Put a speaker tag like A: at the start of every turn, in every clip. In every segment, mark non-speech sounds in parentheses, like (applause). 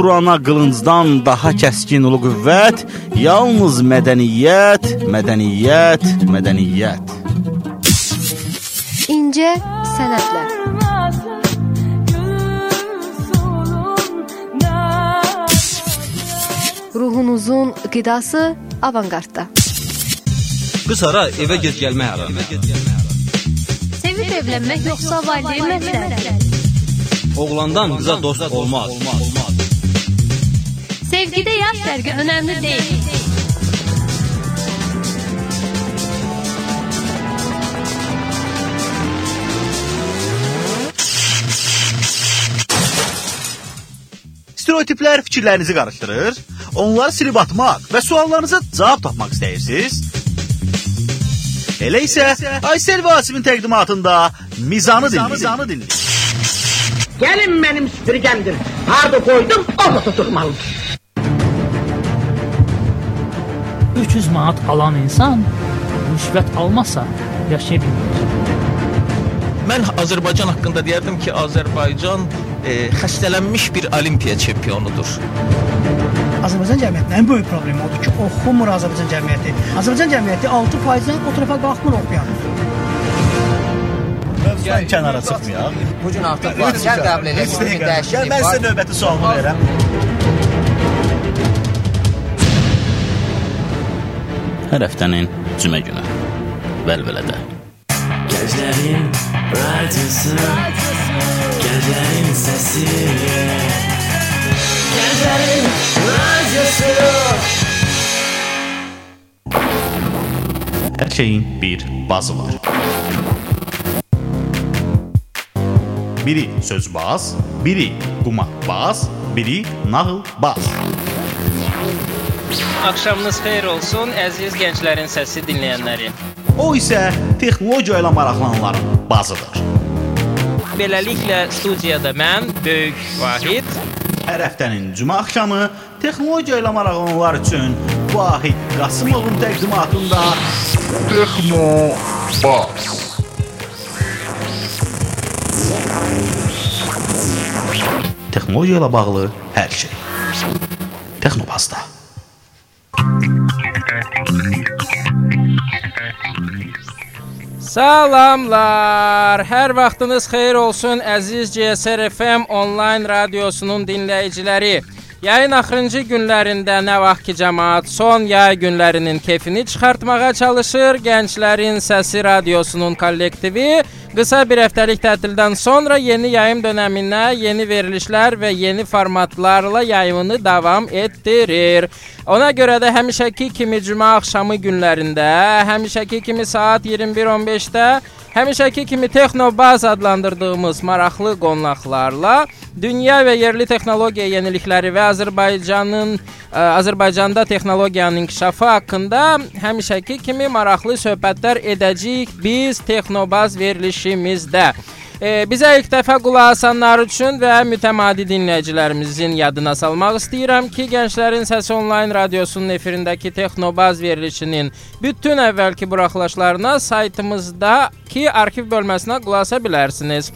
A: Qurana qılıncdan daha kəskin ulu qüvvət, yalnız mədəniyyət, mədəniyyət, mədəniyyət.
B: İncə sənətlər. Ruhunuzun qidası avanqardda.
C: Qız hara evə gec gəlmək hara.
D: Sevib evlənmək yoxsa valideyn məsləhəti?
C: Oğlandan qıza dost olmaz.
D: Sevgide yaş vergi önemli değil.
A: Stereotiplər fikirlərinizi qarışdırır, onları silib atmaq və suallarınıza cavab tapmaq istəyirsiniz? Elə isə Aysel Vasifin təqdimatında Mizanı dinləyin. Mizanı dinləyin.
E: Gəlin mənim süpürgəmdir. Harda qoydum, orada tutulmalıdır.
F: 300 manat alan insan rüşvət almasa yaşaya bilmir.
G: Mən Azərbaycan haqqında deyərdim ki, Azərbaycan e, xəstələnmiş bir olimpiya çempionudur.
H: Azərbaycan cəmiyyətinin ən böyük problemi odur ki, oxumur Azərbaycan cəmiyyəti. Azərbaycan cəmiyyəti 6%-dən o tərəfə qalxmır oxuyan.
A: Mövzudan kənara çıxmayaq.
I: Bu gün artıq var. Sən qəbul
A: Gəl mən sizə növbəti sualımı verəm. Hər həftənin cümə günü. Vəlvələdə.
J: Gənclərin radiosu, gənclərin səsi. Gənclərin radiosu.
A: Hər şeyin bir bazı var. Biri sözbaz, biri qumarbaz, biri nağılbaz.
K: Axşamınız xeyir olsun, əziz gənclərin səsi dinləyənləri.
A: O isə texnologiya ilə maraqlananların bazıdır.
K: Beləliklə studiyada mən, Böyük Vahid,
A: hər həftənin cümə axşamı texnologiya ilə maraqlananlar üçün Vahid Qasımovun təqdimatında Texno Bas. Texnologiya ilə bağlı hər şey. Texnobazda.
K: Salamlar. Hər vaxtınız xeyir olsun əziz GSR FM onlayn radiosunun dinləyiciləri. Yayın axırıncı günlərində nə vaxt ki cəmaət son yay günlərinin keyfini çıxartmağa çalışır, Gənclərin Səsi radiosunun kollektivi qısa bir həftəlik tətildən sonra yeni yayım dövrünə yeni verilişlər və yeni formatlarla yayımını davam etdirir. Ona görə də həmişəki kimi cümə axşamı günlərində, həmişəki kimi saat 21:15-də Həmişəki kimi Texnobaz adlandırdığımız maraqlı qonaqlarla dünya və yerli texnologiya yenilikləri və Azərbaycanın ə, Azərbaycanda texnologiyanın inkişafı haqqında həmişəki kimi maraqlı söhbətlər edəcəyik biz Texnobaz verilişimizdə. E, bizə ilk dəfə qulaq asanlar üçün və mütəmadi dinləyicilərimizin yadına salmaq istəyirəm ki, Gənclərin Səsi onlayn radiosunun efirindəki Texnobaz verilişinin bütün əvvəlki buraxılışlarına saytımızdakı arxiv bölməsinə qulaq asa bilərsiniz.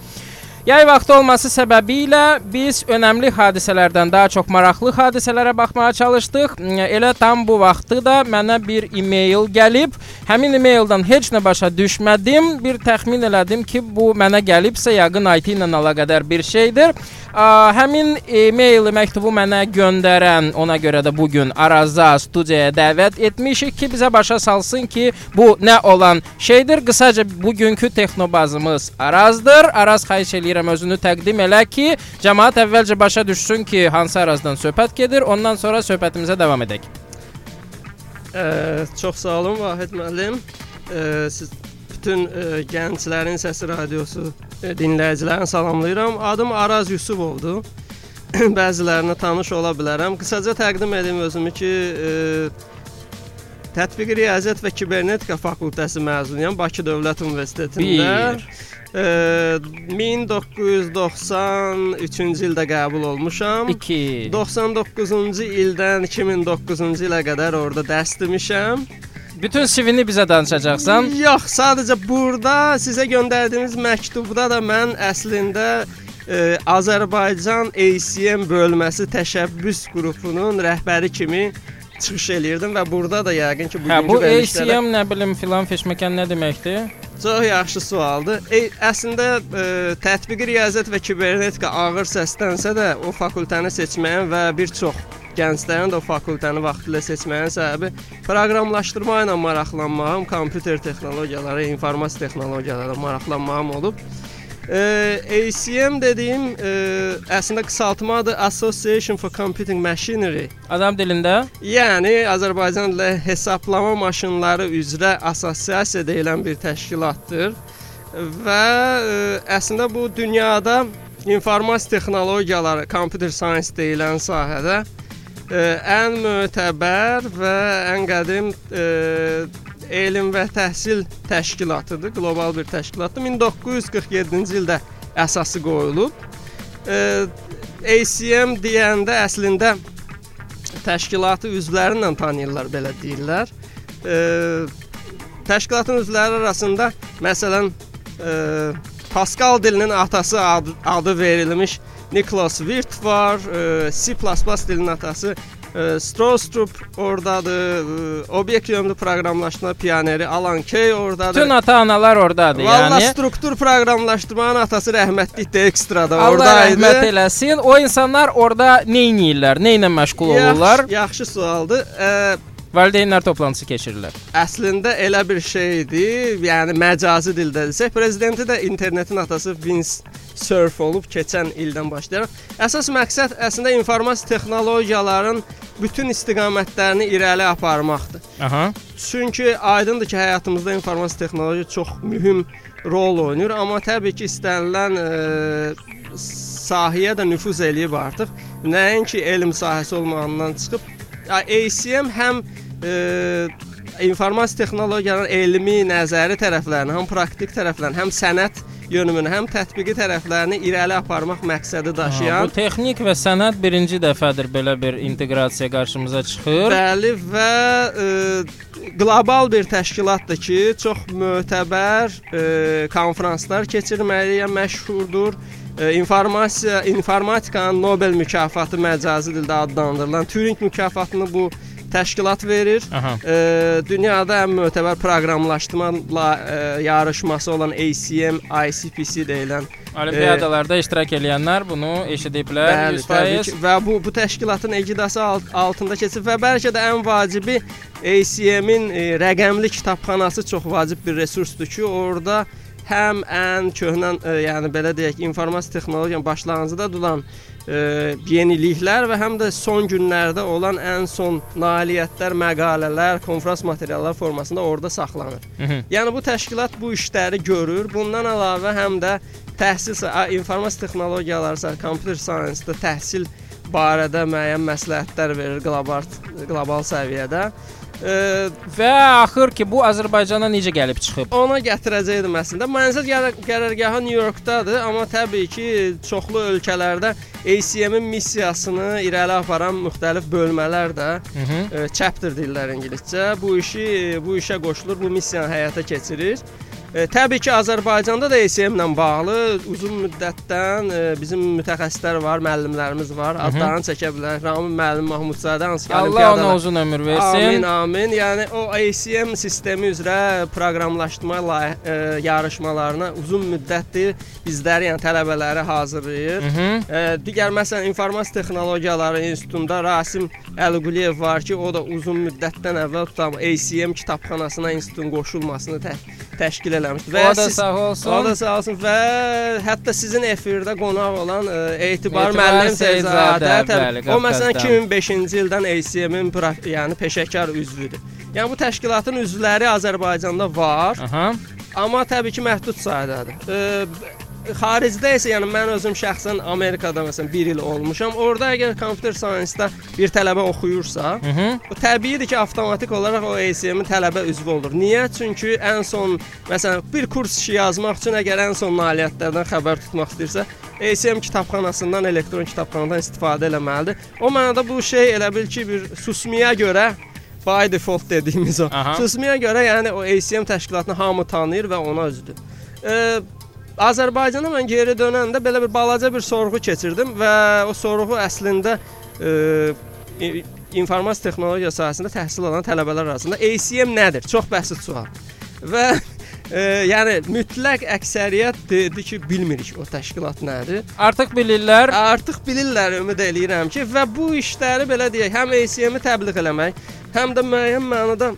K: Yay vaxtı olması səbəbilə biz önəmli hadisələrdən daha çox maraqlı hadisələrə baxmağa çalışdıq. Elə tam bu vaxtı da mənə bir e-mail gəlib. Həmin e-maildən heç nə başa düşmədim. Bir təxmin elədim ki, bu mənə gəlibsə yəqin IT ilə əlaqədar bir şeydir. Ə, həmin e-maili məktubu mənə göndərən, ona görə də bu gün Araza studiyaya dəvət etmişik ki, bizə başa salsın ki, bu nə olan şeydir. Qısaca bugünkü texnobazımız Arazdır. Araz xahiş eləyir istəyirəm özünü təqdim elə ki, cəmaət əvvəlcə başa düşsün ki, hansı ərazdan söhbət gedir, ondan sonra söhbətimizə davam edək.
L: Ə, çox sağ olun Vahid müəllim. Ə, siz bütün ə, gənclərin səsi radiosu ə, dinləyicilərini salamlayıram. Adım Araz Yusubovdur. (clears throat) Bəzilərinə tanış ola bilərəm. Qısaca təqdim edim özümü ki, ə, Tətbiqi Riyaziyyat və Kibernetika fakültəsi məzunuyam Bakı Dövlət Universitetində. Bir. E, 1993-cü ildə qəbul olmuşam.
K: 2.
L: 99-cu ildən 2009-cu ilə qədər orada dərs demişəm.
K: Bütün CV-ni bizə danışacaqsan?
L: Yox, sadəcə burada sizə göndərdiyimiz məktubda da mən əslində e, Azərbaycan ACM bölməsi təşəbbüs qrupunun rəhbəri kimi çıxış eləyirdim və burada da yəqin ki,
K: Hə,
L: bugünkü
K: bu
L: verilişlərdə-
K: ACM nə bilim filan feşməkan nə deməkdir?
L: Çox yaxşı sualdır. E, əslində e, tətbiqi riyaziyyat və kibernetika ağır səslənsə də o fakültəni seçməyin və bir çox gənclərin də o fakültəni vaxtilə seçməyin səbəbi proqramlaşdırma ilə maraqlanmağım, kompüter texnologiyaları, informasiya texnologiyaları maraqlanmağım olub. E, ACM dediyim e, əslində qısaltmadır Association for Computing Machinery.
K: Adam dilində?
L: Yəni Azərbaycan dilində hesablama maşınları üzrə assosiasiya deyilən bir təşkilatdır və e, əslində bu dünyada informasiya texnologiyaları, computer science deyilən sahədə e, ən mötəbər və ən qədim e, elm və təhsil təşkilatıdır, qlobal bir təşkilatdır. 1947-ci ildə əsası qoyulub. E, ACM deyəndə əslində təşkilatı üzvləri ilə tanıyırlar, belə deyirlər. E, təşkilatın üzvləri arasında məsələn e, Pascal dilinin atası adı, adı verilmiş Niklas Wirth var, e, C++ dilinin atası Strostrup ordadır, e, obyekt yönlü proqramlaşdırma pioneri Alan Kay ordadır.
K: Bütün ata-analar ordadır,
L: Valla
K: yəni.
L: struktur proqramlaşdırmanın atası rəhmətli Dextra da
K: Allah
L: oradaydı.
K: rəhmət eləsin. O insanlar orada nə edirlər? Nə ilə məşğul olurlar?
L: Yaxşı, sualdır. E,
K: Valideynlər toplantısı keçirirlər.
L: Əslində elə bir şeydir, yəni məcazi dildə desək, prezidenti də internetin atası Vince Cerf olub keçən ildən başlayaraq. Əsas məqsəd əslində informasiya texnologiyaların bütün istiqamətlərini irəli aparmaqdır.
K: Aha.
L: Çünki aydındır ki, həyatımızda informasiya texnologiya çox mühüm rol oynayır, amma təbii ki, istənilən e, sahəyə də nüfuz eləyib artıq. Nəinki elm sahəsi olmağından çıxıb ACM həm e, informasiya texnologiyaların elmi, nəzəri tərəflərini, həm praktik tərəflərini, həm sənət yönümünü, həm tətbiqi tərəflərini irəli aparmaq məqsədi daşıyan
K: Bu texnik və sənət birinci dəfədir belə bir inteqrasiya qarşımıza çıxır.
L: Bəli və e, qlobal bir təşkilatdır ki, çox mötəbər e, konfranslar keçirməyə məşhurdur. E, informasiya, informatikanın Nobel mükafatı məcazi dildə adlandırılan Turing mükafatını bu təşkilat verir.
K: Aha.
L: E, dünyada ən mötəbər proqramlaşdırma e, yarışması olan ACM, ICPC deyilən
K: Olimpiadalarda iştirak edənlər bunu eşidiblər
L: Bəli,
K: 100%.
L: təbii ki. Və bu bu təşkilatın egidası alt, altında keçir və bəlkə də ən vacibi ACM-in e, rəqəmli kitabxanası çox vacib bir resursdur ki, orada həm ən köhnə, e, yəni belə deyək, informasiya texnologiyanın başlanğıcında duran e, yeniliklər və həm də son günlərdə olan ən son nailiyyətlər, məqalələr, konfrans materialları formasında orada saxlanır.
K: Hı -hı.
L: Yəni bu təşkilat bu işləri görür. Bundan əlavə həm də təhsil, informasiya texnologiyaları, computer science-da təhsil barədə müəyyən məsləhətlər verir qlobal qlobal səviyyədə. E,
K: Və axır ki, bu Azərbaycana necə gəlib çıxıb?
L: Ona gətirəcəydim əslində. Mənzil qərar qərargahı New Yorkdadır, amma təbii ki, çoxlu ölkələrdə ACM-in missiyasını irəli aparan müxtəlif bölmələr də,
K: Hı -hı.
L: e, chapter deyirlər ingiliscə, bu işi bu işə qoşulur, bu missiyanı həyata keçirir. E, təbii ki, Azərbaycanda da ACM ilə bağlı uzun müddətdən e, bizim mütəxəssislər var, müəllimlərimiz var. Adlarını çəkə bilərik. Ramin müəllim Mahmudzadə hansı ki,
K: Allah ona uzun ömür versin.
L: Amin, amin. Yəni o ACM sistemi üzrə proqramlaşdırma e, yarışmalarına uzun müddətdir bizləri, yəni tələbələri hazırlayır. E, digər məsələn informasiya texnologiyaları institutunda Rasim Əliquliyev var ki, o da uzun müddətdən əvvəl tutam ACM kitabxanasına institutun qoşulmasını tə təşkil eləmişdi.
K: O da sağ olsun.
L: O da sağ olsun və hətta sizin efirdə qonaq olan e, Etibar müəllim
K: bəli,
L: təbii, o məsələn
K: Qafqazdan.
L: 2005-ci ildən ACM-in yəni peşəkar üzvüdür. Yəni bu təşkilatın üzvləri Azərbaycanda var.
K: Aha.
L: Amma təbii ki, məhdud saydadır. E, xaricdə isə yəni mən özüm şəxsən Amerikada məsələn 1 il olmuşam. Orda əgər computer science-da bir tələbə oxuyursa,
K: Hı -hı.
L: o təbiidir ki, avtomatik olaraq o ACM-in tələbə üzvü olur. Niyə? Çünki ən son məsələn bir kurs işi yazmaq üçün əgər ən son nailiyyətlərdən xəbər tutmaq istəyirsə, ACM kitabxanasından, elektron kitabxanadan istifadə etməlidir. O mənada bu şey elə bil ki, bir susmaya görə by default dediyimiz o.
K: Aha.
L: Susmaya görə yəni o ACM təşkilatını hamı tanıyır və ona üzvdür. E, Azərbaycana mən geri dönəndə belə bir balaca bir sorğu keçirdim və o sorğu əslində e, informasiya texnologiya sahəsində təhsil alan tələbələr arasında ACM nədir? Çox bəsit sual. Və e, yəni mütləq əksəriyyət dedi ki, bilmirik o təşkilat nədir.
K: Artıq bilirlər.
L: Artıq bilirlər, ümid eləyirəm ki, və bu işləri belə deyək, həm ACM-i təbliğ eləmək, həm də müəyyən mənada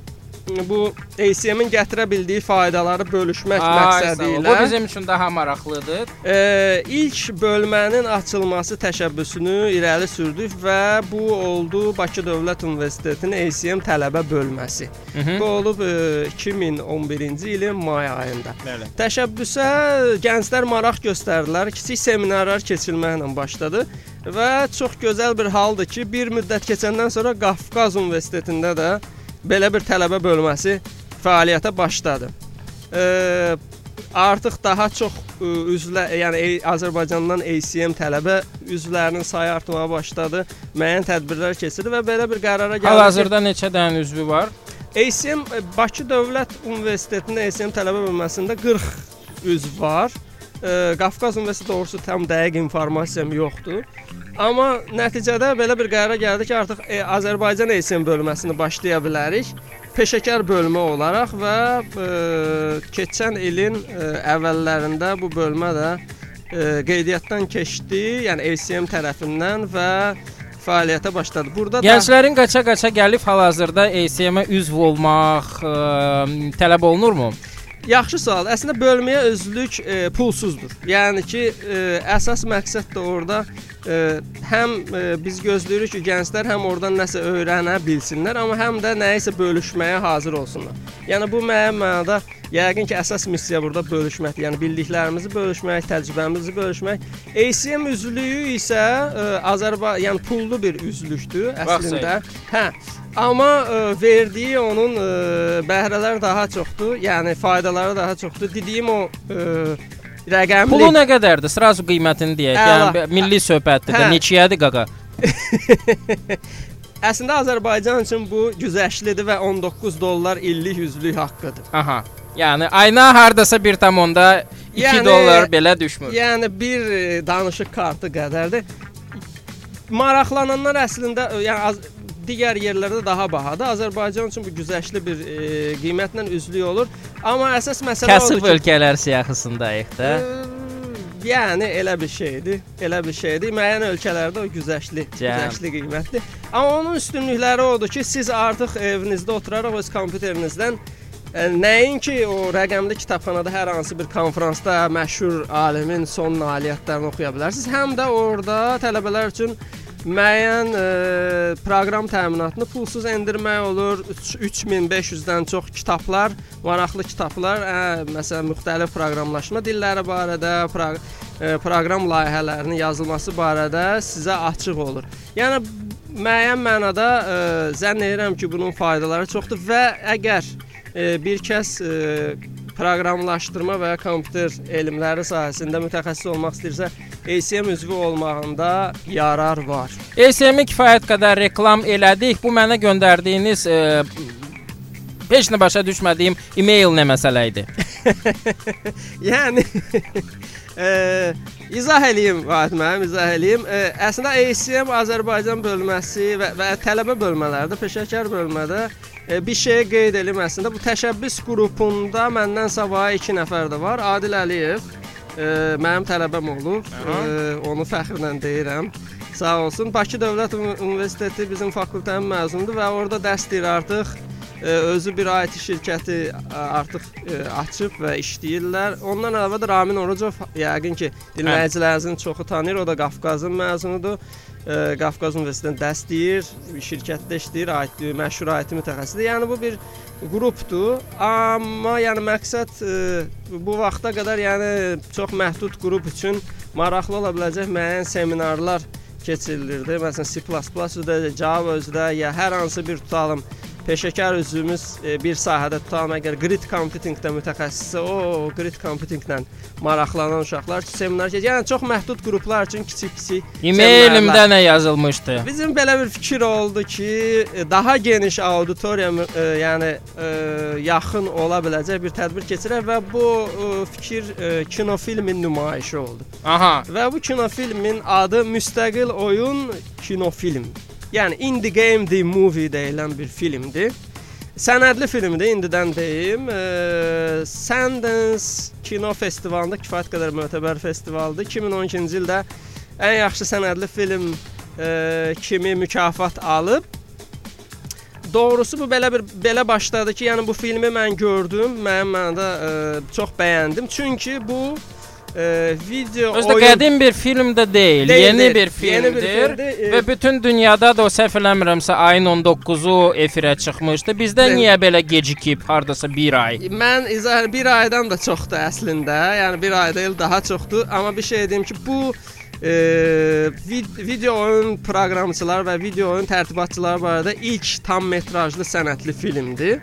L: bu ACM-in gətirə bildiyi faydaları bölüşmək
K: Ay,
L: məqsədi ilə.
K: Bu bizim üçün daha maraqlıdır.
L: E, ilk bölmənin açılması təşəbbüsünü irəli sürdük və bu oldu Bakı Dövlət Universitetinin ACM tələbə bölməsi.
K: Hı -hı.
L: Bu olub e, 2011-ci ilin may ayında.
K: Bəli.
L: Təşəbbüsə gənclər maraq göstərdilər. Kiçik seminarlar keçirilməklə başladı və çox gözəl bir haldır ki, bir müddət keçəndən sonra Qafqaz Universitetində də belə bir tələbə bölməsi fəaliyyətə başladı. E, artıq daha çox ə, üzvlə, yəni Azərbaycandan ACM tələbə üzvlərinin sayı artmağa başladı. Müəyyən tədbirlər keçirildi və belə bir qərara gəldi.
K: Hal-hazırda neçə dənə üzvü var?
L: ACM e, Bakı Dövlət Universitetinin ACM tələbə bölməsində 40 üzv var. E, Qafqaz Universiteti doğrusu tam dəqiq informasiyam yoxdur. Amma nəticədə belə bir qərara gəldi ki, artıq e, Azərbaycan ACM bölməsini başlaya bilərik. Peşəkar bölmə olaraq və e, keçən ilin e, əvvəllərində bu bölmə də e, qeydiyyatdan keçdi, yəni ACM tərəfindən və fəaliyyətə başladı. Burada da
K: Gənclərin qaça-qaça gəlib hal-hazırda ACM-ə üzv olmaq ə, tələb olunurmu?
L: Yaxşı sual. Əslində bölməyə özlük e, pulsuzdur. Yəni ki, e, əsas məqsəd də orada e, həm e, biz gözləyirik ki, gənclər həm oradan nəsə öyrənə bilsinlər, amma həm də nəyisə bölüşməyə hazır olsunlar. Yəni bu müəyyən mənada yəqin ki, əsas missiya burada bölüşməkdir. Yəni bildiklərimizi bölüşmək, təcrübəmizi bölüşmək. ACM üzvlüyü isə e, Azərbaycan, yəni pullu bir üzvlükdür əslində. Hə. Amma ə, verdiyi onun ə, bəhrələr daha çoxdur, yəni faydaları daha çoxdur. Dediyim o ə, rəqəmli
K: Pulu nə qədərdir? Sırası qiymətini deyək.
L: Əla.
K: Yəni milli söhbətdir.
L: Hə.
K: də. Neçəyədir qaqa? (laughs)
L: Əslində Azərbaycan üçün bu güzəştlidir və 19 dollar illik üzvlük haqqıdır.
K: Aha. Yəni ayna hardasa 1.10-da 2
L: Yəni-
K: dollar belə düşmür.
L: Yəni bir e, danışıq kartı qədərdir. Maraqlananlar əslində e, yəni az, digər yerlərdə daha bahadır. Azərbaycan üçün bu güzəştli bir e, qiymətlə üzvlük olur. Amma əsas məsələ
K: Kasıb
L: odur ki,
K: ölkələr siyahısındayıq da.
L: Yəni elə bir şeydir, elə bir şeydir. Müəyyən ölkələrdə o güzəştli,
K: Cəm.
L: güzəşli qiymətdir. Amma onun üstünlükləri odur ki, siz artıq evinizdə oturaraq öz kompüterinizdən e, nəinki o rəqəmli kitabxanada hər hansı bir konfransda məşhur alimin son nailiyyətlərini oxuya bilərsiniz, həm də orada tələbələr üçün müəyyən e, proqram təminatını pulsuz endirmək olur. Üç- 3500-dən çox kitablar, maraqlı kitablar, ə, məsələn, müxtəlif proqramlaşma dilləri barədə, pro, e, proqram layihələrinin yazılması barədə sizə açıq olur. Yəni müəyyən mənada ə, zənn edirəm ki, bunun faydaları çoxdur və əgər e, bir kəs e, proqramlaşdırma və ya kompüter elmləri sahəsində mütəxəssis olmaq istəyirsə, ACM üzvü olmağında yarar var.
K: ACM-i kifayət qədər reklam elədik. Bu mənə göndərdiyiniz e, heç nə başa düşmədiyim e-mail nə məsələ idi? (laughs)
L: yəni e, izah eləyim Vahid müəllim, izah eləyim. E, əslində ACM Azərbaycan bölməsi və, və tələbə bölmələrdə, peşəkar bölmədə e, bir şey qeyd edim əslində. Bu təşəbbüs qrupunda məndən savayı 2 nəfər də var. Adil Əliyev e, mənim tələbəm olub. E, onu fəxrlə deyirəm. Sağ olsun. Bakı Dövlət Uni- Universiteti bizim fakültənin məzunudur və orada dərs deyir artıq özü bir IT şirkəti ə, artıq ə, açıb və işləyirlər. Ondan əlavə də Ramin Orucov yəqin ki, dinləyicilərinizin çoxu tanıyır. O da Qafqazın məzunudur. Qafqaz Universitetində dərs deyir, şirkətdə işləyir, IT məşhur IT mütəxəssisidir. Yəni bu bir qrupdur. Amma yəni məqsəd ə, bu vaxta qədər yəni çox məhdud qrup üçün maraqlı ola biləcək müəyyən seminarlar keçirilirdi. Məsələn C++ üzrə, Java üzrə ya hər hansı bir tutalım peşəkar üzvümüz e, bir sahədə tutalım əgər grid computingdə mütəxəssis o grid computinglə maraqlanan uşaqlar seminar keçir. Yəni çox məhdud qruplar üçün kiçik-kiçik
K: E-mailimdə nə yazılmışdı?
L: Bizim belə bir fikir oldu ki, e, daha geniş auditoriya e, yəni e, yaxın ola biləcək bir tədbir keçirək və bu e, fikir e, kinofilmin nümayişi oldu.
K: Aha.
L: Və bu kinofilmin adı müstəqil oyun kinofilm. Yəni Indie Game The Movie deyilən bir filmdir. Sənədli filmdir, indidən deyim. E, Sundance Kino Festivalında kifayət qədər mötəbər festivaldır. 2012-ci ildə ən yaxşı sənədli film e, kimi mükafat alıb. Doğrusu bu belə bir belə başladı ki, yəni bu filmi mən gördüm, mənim mənada e, çox bəyəndim. Çünki bu e, video
K: Özdə
L: oyun
K: qədim bir film də deyil,
L: Deyil,
K: yeni
L: deyil.
K: bir
L: Yeni bir
K: filmdir
L: filmdir, e-
K: və bütün dünyada da o səhv eləmirəmsə ayın 19-u efirə çıxmışdı. Bizdə
L: Deyil.
K: niyə belə gecikib, hardasa 1 ay?
L: Mən izah bir aydan da çoxdur əslində. Yəni bir ay deyil, daha çoxdur. Amma bir şey deyim ki, bu e, vid video oyun proqramçılar və video oyun tərtibatçıları barədə ilk tam metrajlı sənətli filmdir.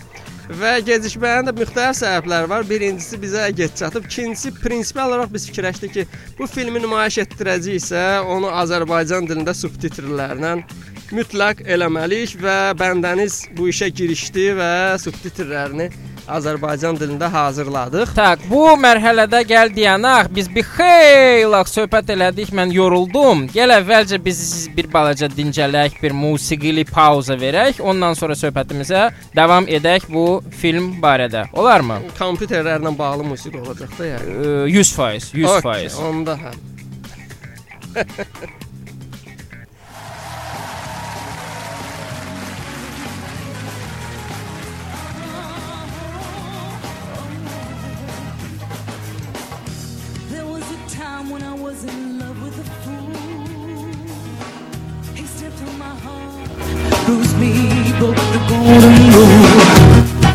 L: Və gecikməyin də müxtəlif səbəbləri var. Birincisi bizə gec çatıb, ikincisi prinsipal olaraq biz fikirləşdik ki, bu filmi nümayiş etdirəcəksə, onu Azərbaycan dilində subtitrlərlə mütləq eləməliyik və bəndəniz bu işə girişdi və subtitrlərini Azərbaycan dilində hazırladıq.
K: Tak, bu mərhələdə gəl deyənək, biz bir xeyli söhbət elədik, mən yoruldum. Gəl əvvəlcə biz bir balaca dincələk, bir musiqili pauza verək, ondan sonra söhbətimizə davam edək bu film barədə. Olarmı?
L: Kompüterlərlə bağlı musiqi olacaq da yəni.
K: Ə, 100%, 100%.
L: Okay, onda hə. (laughs)
J: bruised me, broke the golden rule.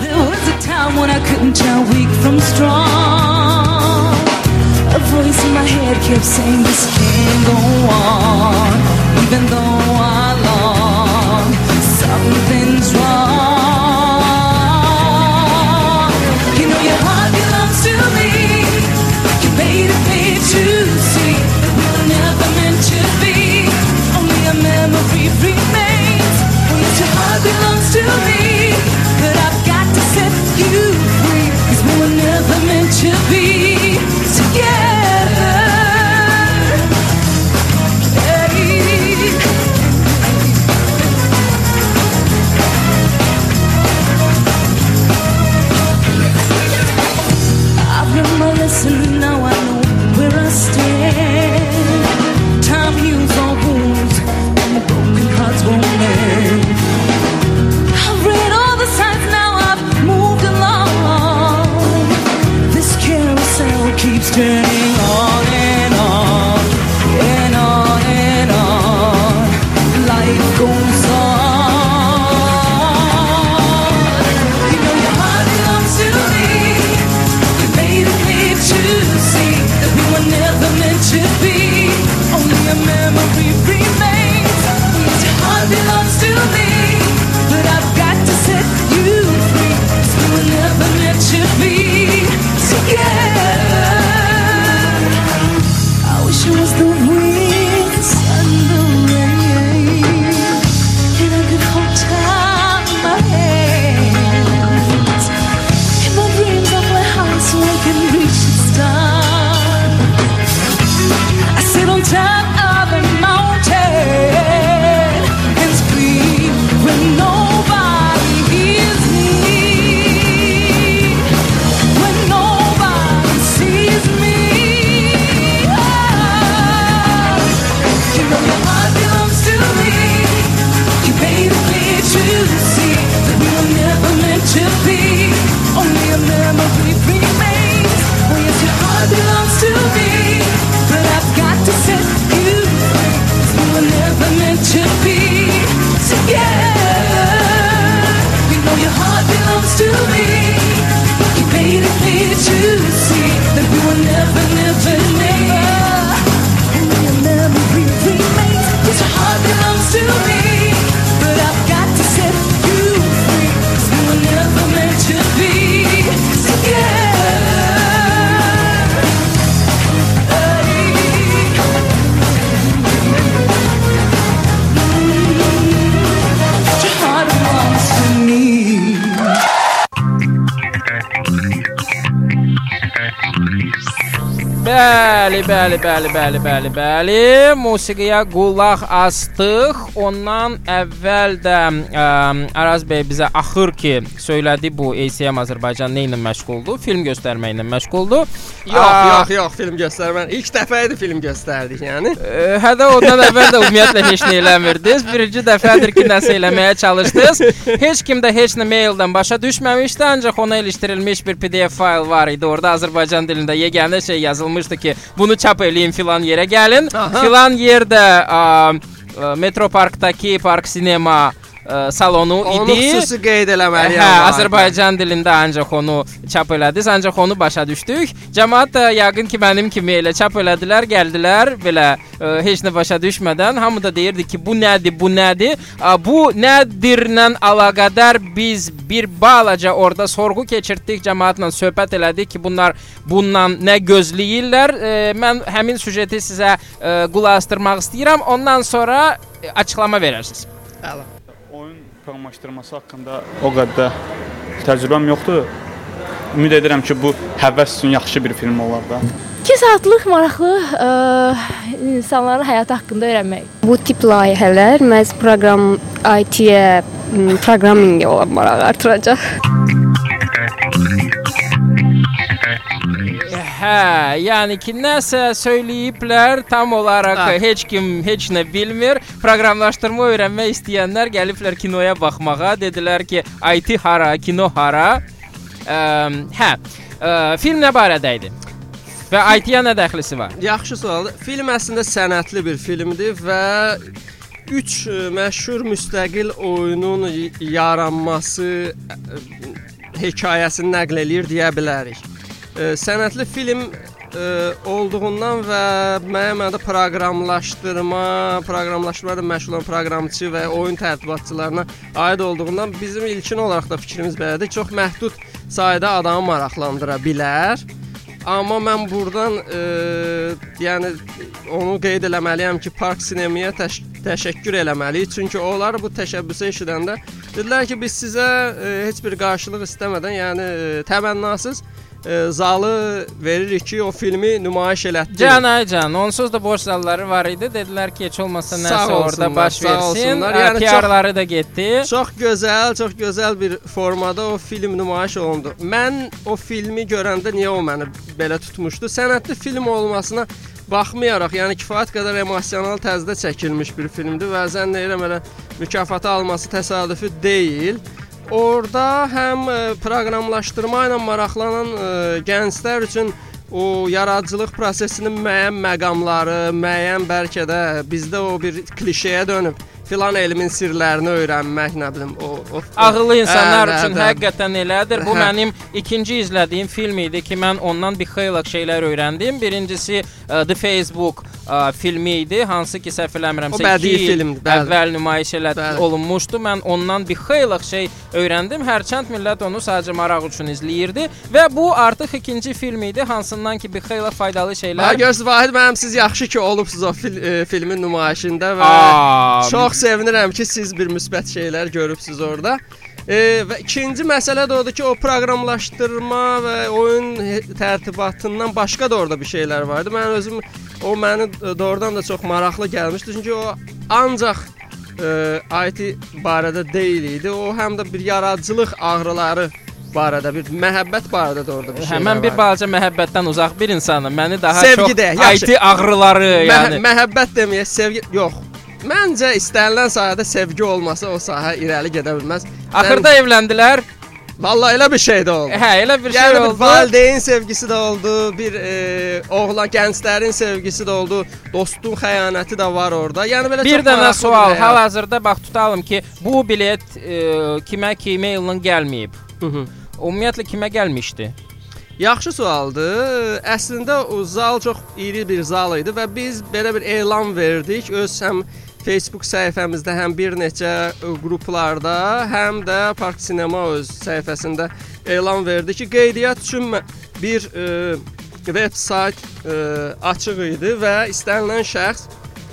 J: There was a time when I couldn't tell weak from strong. A voice in my head kept saying this can't go on, even though belongs to me.
K: Bəli, bəli, bəli, bəli, bəli. Musiqiyə qulaq astıq. Ondan əvvəl də ə, Araz bəy bizə axır ki, söylədi bu ACM Azərbaycan nə ilə məşğuldur? Film göstərməklə məşğuldur.
L: Yox, yox, yox, film göstərmən. İlk dəfə idi film göstərdik, yəni.
K: Ə, Hədə ondan əvvəl də ümumiyyətlə heç nə eləmirdiniz. Birinci dəfədir ki, nəsə eləməyə çalışdınız. Heç kim də heç nə maildən başa düşməmişdi, ancaq ona ilişdirilmiş bir PDF fayl var idi. Orada Azərbaycan dilində yeganə şey yazılmışdı ki, bunu çap eləyin filan yerə gəlin.
L: Aha.
K: Filan yerdə ə, ə, Metro Parkdakı Park Sinema salonu
L: Onu
K: idi.
L: xüsusi qeyd eləməliyəm.
K: Hə. Azərbaycan dilində ancaq onu çap elədiniz, ancaq onu başa düşdük. Cəmaət də yəqin ki, mənim kimi elə çap elədilər, gəldilər belə ə, heç nə başa düşmədən. Hamı da deyirdi ki, bu nədir, bu nədir? Ə, bu nədirlə əlaqədar biz bir balaca orada sorğu keçirtdik, cəmaətlə söhbət elədik ki, bunlar bundan nə gözləyirlər? Ə, mən həmin süjeti sizə ə, qulaq asdırmaq istəyirəm. Ondan sonra ə, açıqlama verərsiniz.
L: Əla.
M: Proqramlaşdırması haqqında o qədər təcrübəm yoxdur. Ümid edirəm ki, bu həvəs üçün yaxşı bir film olar da.
N: 2 saatlıq maraqlı ə, insanların həyatı haqqında öyrənmək.
B: Bu tip layihələr məhz proqram IT-yə, m, proqramminqə olan maraq artıracaq.
K: Hə, yəni ki, nəsə söyləyiblər, tam olaraq
L: Hə.
K: heç kim heç nə bilmir. Proqramlaşdırma öyrənmək istəyənlər gəliblər kinoya baxmağa, dedilər ki, IT hara, kino hara. Ə, hə, ə, film nə barədə idi? Və IT-yə nə dəxlisi var?
L: Yaxşı sualdır. Film əslində sənətli bir filmdir və 3 məşhur müstəqil oyunun yaranması ə, hekayəsini nəql eləyir deyə bilərik. Sənətli film ə, olduğundan və müəyyən mənada proqramlaşdırma, proqramlaşdırma ilə məşğul olan proqramçı və oyun tərtibatçılarına aid olduğundan bizim ilkin olaraq da fikrimiz belədir. Çox məhdud sayda adamı maraqlandıra bilər. Amma mən burdan e, yəni onu qeyd eləməliyəm ki, Park Sinemaya təş təşəkkür eləməliyik. Çünki onlar bu təşəbbüsü eşidəndə dedilər ki, biz sizə e, heç bir qarşılıq istəmədən, yəni e, təmənnasız e, zalı veririk ki, o filmi nümayiş elətdirin.
K: Can ay can, onsuz da boş zalları var idi. Dedilər ki, heç olmasa nəsə orada baş versin. Yəni PR-ları da getdi.
L: Çox gözəl, çox gözəl bir formada o film nümayiş olundu. Mən o filmi görəndə niyə o məni belə tutmuşdu? Sənətli film olmasına baxmayaraq, yəni kifayət qədər emosional tərzdə çəkilmiş bir filmdir və zənn edirəm elə mükafatı alması təsadüfi deyil. Orda həm e, proqramlaşdırma ilə maraqlanan e, gənclər üçün o yaradıcılıq prosesinin müəyyən məqamları, müəyyən bəlkə də bizdə o bir klişeyə dönüb filan elmin sirlərini öyrənmək, nə bilim, o o
K: Ağıllı insanlar
L: Hə,
K: üçün
L: hə, hə.
K: həqiqətən elədir. Bu
L: Hə.
K: mənim ikinci izlədiyim film idi ki, mən ondan bir xeyli şeylər öyrəndim. Birincisi ə, The Facebook ə, filmi idi, hansı ki, səhv eləmirəmsə
L: O bədii
K: iki il
L: filmdir, bəli.
K: əvvəl nümayiş elədi,
L: Bəli.
K: olunmuşdu. Mən ondan bir xeyli şey öyrəndim. Hərçənd millət onu sadəcə maraq üçün izləyirdi və bu artıq ikinci film idi, hansından ki, bir xeyli faydalı
L: Hə,
K: şeylər
L: görürsüz Vahid müəllim siz yaxşı ki olubsuz o fil, e, filmin nümayişində və
K: Aa,
L: çox sevinirəm ki siz bir müsbət şeylər görübsüz orada. E, və ikinci məsələ də odur ki, o proqramlaşdırma və oyun tərtibatından başqa da orada bir şeylər vardı. Mən özüm o məni doğrudan da çox maraqlı gəlmişdi. Çünki o ancaq e, IT barədə deyil idi. O həm də bir yaradıcılıq ağrıları barədə, bir məhəbbət barədə də orada bir
K: Hə,
L: şeylər
K: mən bir balaca məhəbbətdən uzaq bir insanım. Məni daha
L: Sevgi
K: çox
L: də, yaxşı.
K: IT ağrıları,
L: Mə
K: yəni
L: məhəbbət deməyə sevgi yox. Məncə istənilən sahədə sevgi olmasa o sahə irəli gedə bilməz.
K: Axırda evləndilər.
L: Vallahi elə bir şey də oldu.
K: Hə, elə bir şey
L: yəni,
K: oldu.
L: Bir valideyn sevgisi də oldu, bir e, oğlan gənclərin sevgisi də oldu, dostun xəyanəti də var orada. Yəni belə
K: Bir dənə sual. Hal-hazırda bax tutalım ki, bu bilet e, kimə ki emaillə gəlməyib.
L: Hı -hı.
K: Ümumiyyətlə kimə gəlmişdi?
L: Yaxşı sualdır. Əslində o zal çox iri bir zal idi və biz belə bir elan verdik öz həm Facebook səhifəmizdə, həm bir neçə ə, qruplarda, həm də Park Sinema öz səhifəsində elan verdi ki, qeydiyyat üçün bir ə, veb sayt ə, açıq idi və istənilən şəxs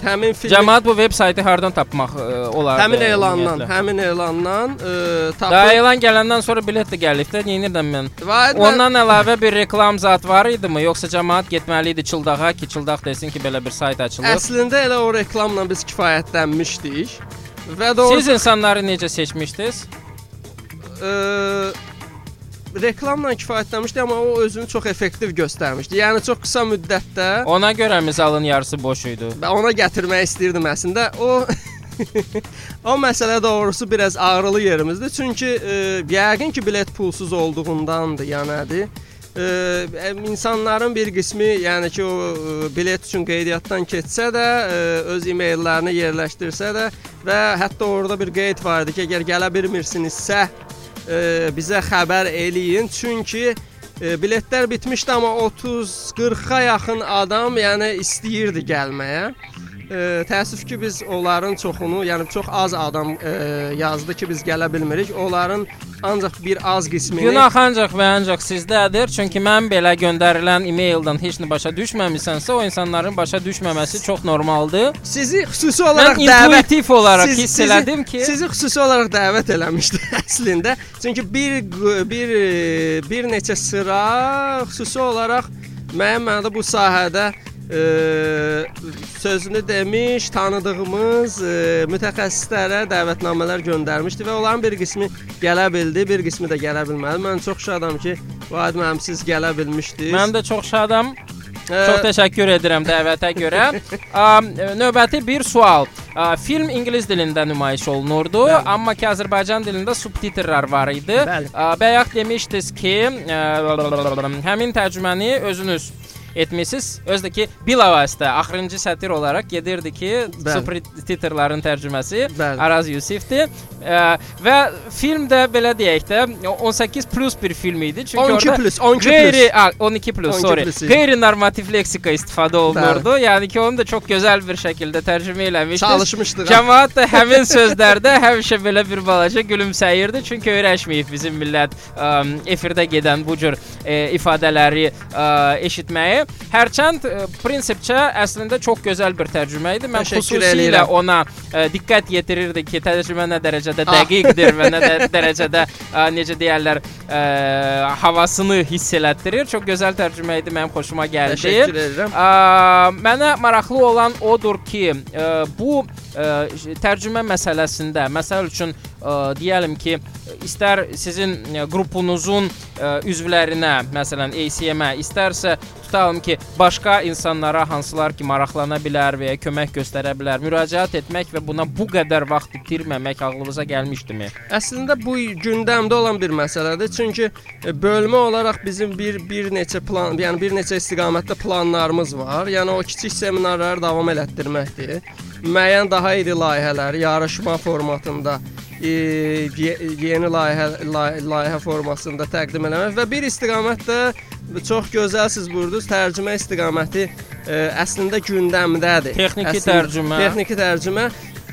L: həmin film
K: Cəmaət bu veb saytı hardan tapmaq ə, olar?
L: həmin elandan, həmin elandan ə,
K: Da
L: tapıb
K: elan gələndən sonra bilet də gəlib də, neynirəm mən?
L: Vay, mən-
K: Ondan əlavə bir reklam zat var idimi, yoxsa cəmaət getməli idi çıldağa ki, çıldaq desin ki, belə bir sayt açılıb?
L: əslində elə o reklamla biz kifayətlənmişdik. Və doğru
K: Siz insanları necə seçmişdiniz?
L: ə, reklamla kifayətlənmişdi, amma o özünü çox effektiv göstərmişdi. Yəni çox qısa müddətdə
K: Ona görə mi zalın yarısı boş idi?
L: Və ona gətirmək istirdim əslində. O (laughs) o məsələ doğrusu biraz ağrılı yerimizdir. Çünki e, yəqin ki, bilet pulsuz olduğundandır, ya nədir? E, insanların bir qismi, yəni ki, o e, bilet üçün qeydiyyatdan keçsə də, e, öz e-maillərini yerləşdirsə də və hətta orada bir qeyd var idi ki, əgər gələ bilmirsinizsə, e, bizə xəbər eləyin. Çünki e, biletlər bitmişdi, amma 30-40-a yaxın adam, yəni istəyirdi gəlməyə. E, təəssüf ki, biz onların çoxunu, yəni çox az adam e, yazdı ki, biz gələ bilmirik. Onların ancaq bir az qismini
K: Günah ancaq və ancaq sizdədir. Çünki mən belə göndərilən e-maildən heç nə başa düşməmisənsə, o insanların başa düşməməsi çox normaldır.
L: Sizi xüsusi olaraq
K: mən intuitiv olaraq hiss elədim ki,
L: sizi xüsusi olaraq dəvət eləmişdi əslində. Çünki bir bir bir neçə sıra xüsusi olaraq mənim mənada bu sahədə ə, sözünü demiş, tanıdığımız ə, mütəxəssislərə dəvətnamələr göndərmişdi və onların bir qismi gələ bildi, bir qismi də gələ bilmədi. Mən çox şadam ki, Vahid müəllim siz gələ bilmişdiniz.
K: mən də çox şadam. Çox təşəkkür edirəm dəvətə görə. (laughs) Növbəti bir sual. Film ingilis dilində nümayiş olunurdu,
L: Bəli.
K: amma ki Azərbaycan dilində subtitrlər var idi.
L: Bəli.
K: Bayaq demişdiniz ki, həmin tərcüməni özünüz etmisiniz. Özdə ki, bilavasitə axırıncı sətir olaraq gedirdi ki,
L: Bəli.
K: subtitrlərin tərcüməsi
L: Bəli.
K: Araz Yusifdir. Ə, və film də belə deyək də 18 plus bir film idi. Çünki
L: 12
K: orada
L: plus, 12
K: qeyri,
L: plus.
K: a, 12 plus,
L: 12
K: sorry.
L: plus.
K: Qeyri-normativ leksika istifadə olunurdu. Yəni ki, onu da çox gözəl bir şəkildə tərcümə eləmişdi.
L: Çalışmışdıq, ha.
K: Cəmaət də həmin sözlərdə həmişə belə bir balaca gülümsəyirdi. Çünki öyrəşməyib bizim millət ə, efirdə gedən bu cür ə, ifadələri ə, eşitməyi. Hərçənd ə, prinsipcə əslində çox gözəl bir tərcümə idi. Mən
L: Təşəkkür
K: xüsusilə
L: eləyirəm.
K: ona ə, diqqət yetirirdi ki, tərcümə nə dərəcədə
L: Ah.
K: dəqiqdir və nə də, dərəcədə ə, necə deyirlər, ə, havasını hiss elətdirir. Çox gözəl tərcümə idi, mənim xoşuma gəldi.
L: Təşəkkür edirəm.
K: Ə, mənə maraqlı olan odur ki, ə, bu ə, tərcümə məsələsində, məsəl üçün ə, deyəlim ki, istər sizin qrupunuzun ə, üzvlərinə, məsələn, ACM-ə, istərsə tutalım ki, başqa insanlara hansılar ki, maraqlana bilər və ya kömək göstərə bilər, müraciət etmək və buna bu qədər vaxt itirməmək ağlınıza gəlmişdimi?
L: Əslində bu gündəmdə olan bir məsələdir. Çünki e, bölmə olaraq bizim bir bir neçə plan, yəni bir neçə istiqamətdə planlarımız var. Yəni o kiçik seminarları davam elətdirməkdir. Müəyyən daha iri layihələri yarışma formatında e, ye- yeni layihə lay- layihə formasında təqdim eləmək və bir istiqamət də çox gözəl siz burdunuz tərcümə istiqaməti e, əslində gündəmdədir.
K: Texniki
L: Əslində-
K: tərcümə.
L: Texniki tərcümə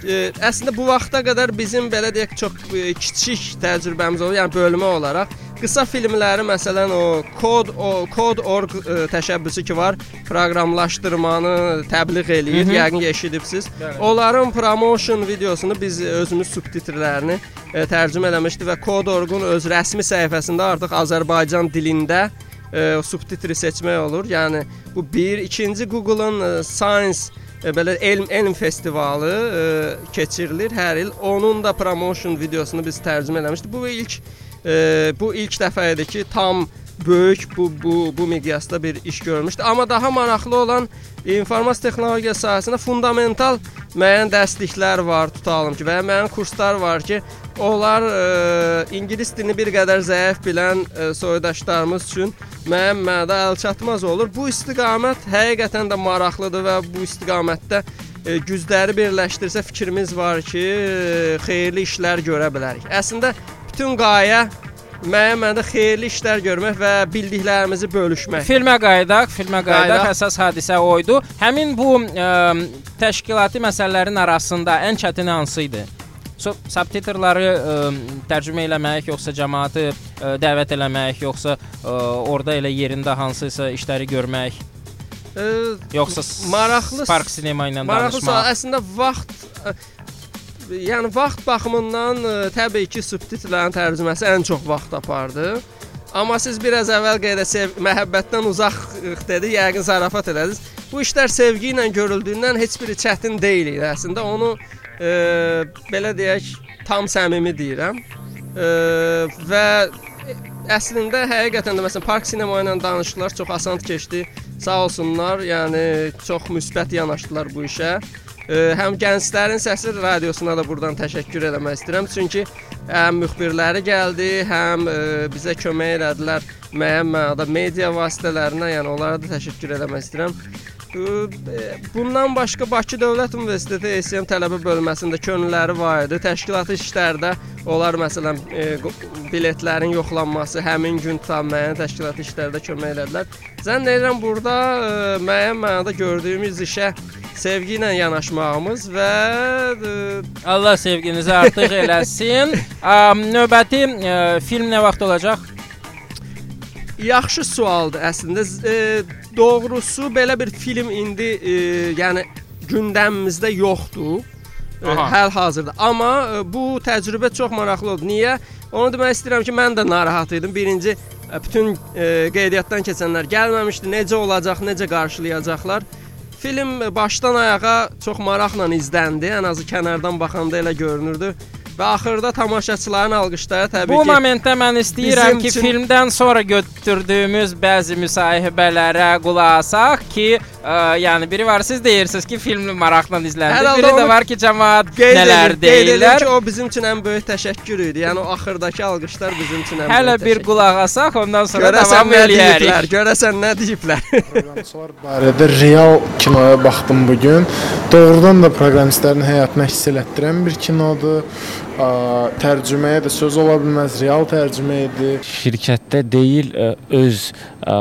L: e, əslində bu vaxta qədər bizim belə deyək çox e, kiçik təcrübəmiz oldu, yəni bölmə olaraq qısa filmləri məsələn o kod o kod.org e, təşəbbüsü ki var, proqramlaşdırmanı təbliğ eləyir.
K: Mhm.
L: Yəqin ki, eşidibsiz.
K: Bəli.
L: Onların promotion videosunu biz özümüz subtitrlərini e, tərcümə eləmişdik və kod.org-un öz rəsmi səhifəsində artıq Azərbaycan dilində e, subtitri seçmək olur. Yəni bu bir, ikinci Google-un e, Science e, belə elm elm festivalı e, keçirilir hər il. Onun da promotion videosunu biz tərcümə eləmişdik. Bu ilk e, bu ilk dəfə idi ki, tam böyük bu bu bu miqyasda bir iş görmüşdü. Amma daha maraqlı olan informasiya texnologiya sahəsində fundamental müəyyən dərsliklər var, tutalım ki, və ya müəyyən kurslar var ki, onlar e, ingilis dilini bir qədər zəif bilən e, soydaşlarımız üçün müəyyən mənada əlçatmaz olur. Bu istiqamət həqiqətən də maraqlıdır və bu istiqamətdə e, gücləri birləşdirsə fikrimiz var ki, e, xeyirli işlər görə bilərik. Əslində bütün qayə müəyyən mənada xeyirli işlər görmək və bildiklərimizi bölüşmək.
K: Filmə qayıdaq, filmə qayıdaq.
L: Qayıdaq.
K: Əsas hadisə o idi. Həmin bu ə, təşkilati məsələlərin arasında ən çətini hansı idi? So, subtitrları ə, tərcümə eləmək, yoxsa cəmaəti ə, dəvət eləmək, yoxsa ə, orada elə yerində hansısa işləri görmək?
L: Ə,
K: Yoxsa
L: maraqlı
K: Park sinema ilə
L: Maraqlı
K: danışmaq.
L: Əslində vaxt ə, yəni vaxt baxımından ə, təbii ki, subtitrlərin tərcüməsi ən çox vaxt apardı. Amma siz biraz əvvəl qeyd sev məhəbbətdən uzaq dedi, yəqin zarafat elədiniz. Bu işlər sevgi ilə görüldüyündən heç biri çətin deyil idi. Əslində onu ə, belə deyək, tam səmimi deyirəm. Ə, və əslində həqiqətən də məsələn Park Sinema ilə danışıqlar çox asan keçdi. Sağ olsunlar, yəni çox müsbət yanaşdılar bu işə. Ə, həm gənclərin səsi radiosuna da burdan təşəkkür eləmək istəyirəm. Çünki həm müxbirləri gəldi, həm ə, bizə kömək elədilər müəyyən mənada media vasitələrinə, yəni onlara da təşəkkür eləmək istəyirəm. Ə, Bundan başqa Bakı Dövlət Universiteti ESM tələbə bölməsində könülləri var idi. Təşkilati işlərdə onlar məsələn e, biletlərin yoxlanması, həmin gün tutan müəyyən təşkilati işlərdə kömək elədilər. Zənn edirəm burada e, müəyyən mənada gördüyümüz işə sevgi ilə yanaşmağımız və e,
K: Allah sevginizi artıq eləsin. (laughs) Növbəti film nə vaxt olacaq?
L: Yaxşı sualdır əslində. E, doğrusu belə bir film indi e, yəni gündəmimizdə yoxdur. E,
K: Aha.
L: Həl-hazırda. Amma e, bu təcrübə çox maraqlı oldu. Niyə? Onu demək istəyirəm ki, mən də narahat idim. Birinci e, bütün e, qeydiyyatdan keçənlər gəlməmişdi. Necə olacaq, necə qarşılayacaqlar? Film başdan ayağa çox maraqla izləndi. Ən azı kənardan baxanda elə görünürdü. Və axırda tamaşaçıların alqışları təbii
K: Bu
L: ki
K: momentdə mən istəyirəm ki,
L: üçün-
K: filmdən sonra götürdüyümüz bəzi müsahibələrə qulaq asaq ki, ə, yəni biri var siz deyirsiniz ki, filmi maraqla
L: halda
K: Biri də var ki, cəmaət
L: Qeyd
K: nələr deyirlər.
L: ki, o bizim üçün ən böyük təşəkkür idi. Yəni o axırdakı alqışlar bizim üçün ən
K: Hələ
L: böyük
K: bir qulaq asaq, ondan sonra
L: Görəsən
K: davam eləyərik.
L: Görəsən nə deyiblər? (laughs)
O: barədə real kinoya baxdım bu gün. Doğrudan da proqramistlərin həyatını əks elətdirən bir kinodur. A, Tərcüməyə də söz ola bilməz, real tərcümə idi.
P: şirkətdə deyil ə, öz ə,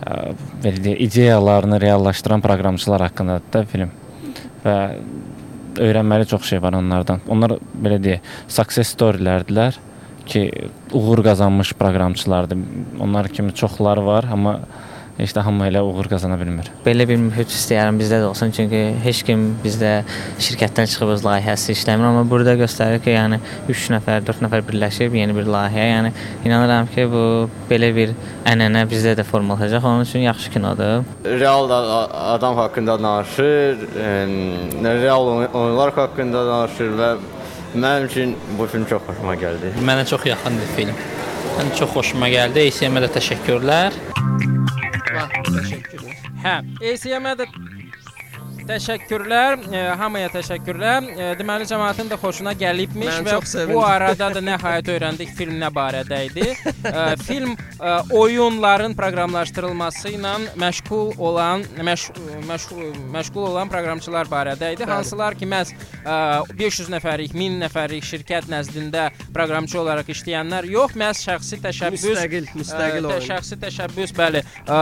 P: ə, belə deyək, ideyalarını reallaşdıran proqramçılar haqqındadır da film. Və öyrənməli çox şey var onlardan. Onlar belə deyək, success storylərdilər ki, uğur qazanmış proqramçılardır. Onlar kimi çoxları var, amma heç də hamı elə uğur qazana bilmir.
Q: Belə bir mühit istəyirəm bizdə də olsun, çünki heç kim bizdə şirkətdən çıxıb öz layihəsi işləmir, amma burada göstərir ki, yəni 3 nəfər, 4 nəfər birləşib yeni bir layihə, yəni inanıram ki, bu belə bir ənənə bizdə də formalaşacaq. Onun üçün yaxşı kinodur.
R: real adam haqqında danışır, real oy- oyunlar haqqında danışır və mənim üçün bu film çox xoşuma gəldi.
S: Mənə çox yaxındır film. Mən çox xoşuma gəldi. ESM-ə də təşəkkürlər.
K: হ্যাঁ এই সিএমে təşəkkürlər, e, hamıya təşəkkürlər. E, deməli cəmaətin də xoşuna gəlibmiş
L: Mən
K: və bu arada da nəhayət öyrəndik film nə barədə idi. E, film e, oyunların proqramlaşdırılması ilə məşğul olan məş, məşğul, məşğul olan proqramçılar barədə idi.
L: Bəli.
K: Hansılar ki, məhz e, 500 nəfərlik, 1000 nəfərlik şirkət nəzdində proqramçı olaraq işləyənlər yox, məhz şəxsi təşəbbüs
L: Müstəqil, müstəqil
K: e, şəxsi təşəbbüs bəli ə,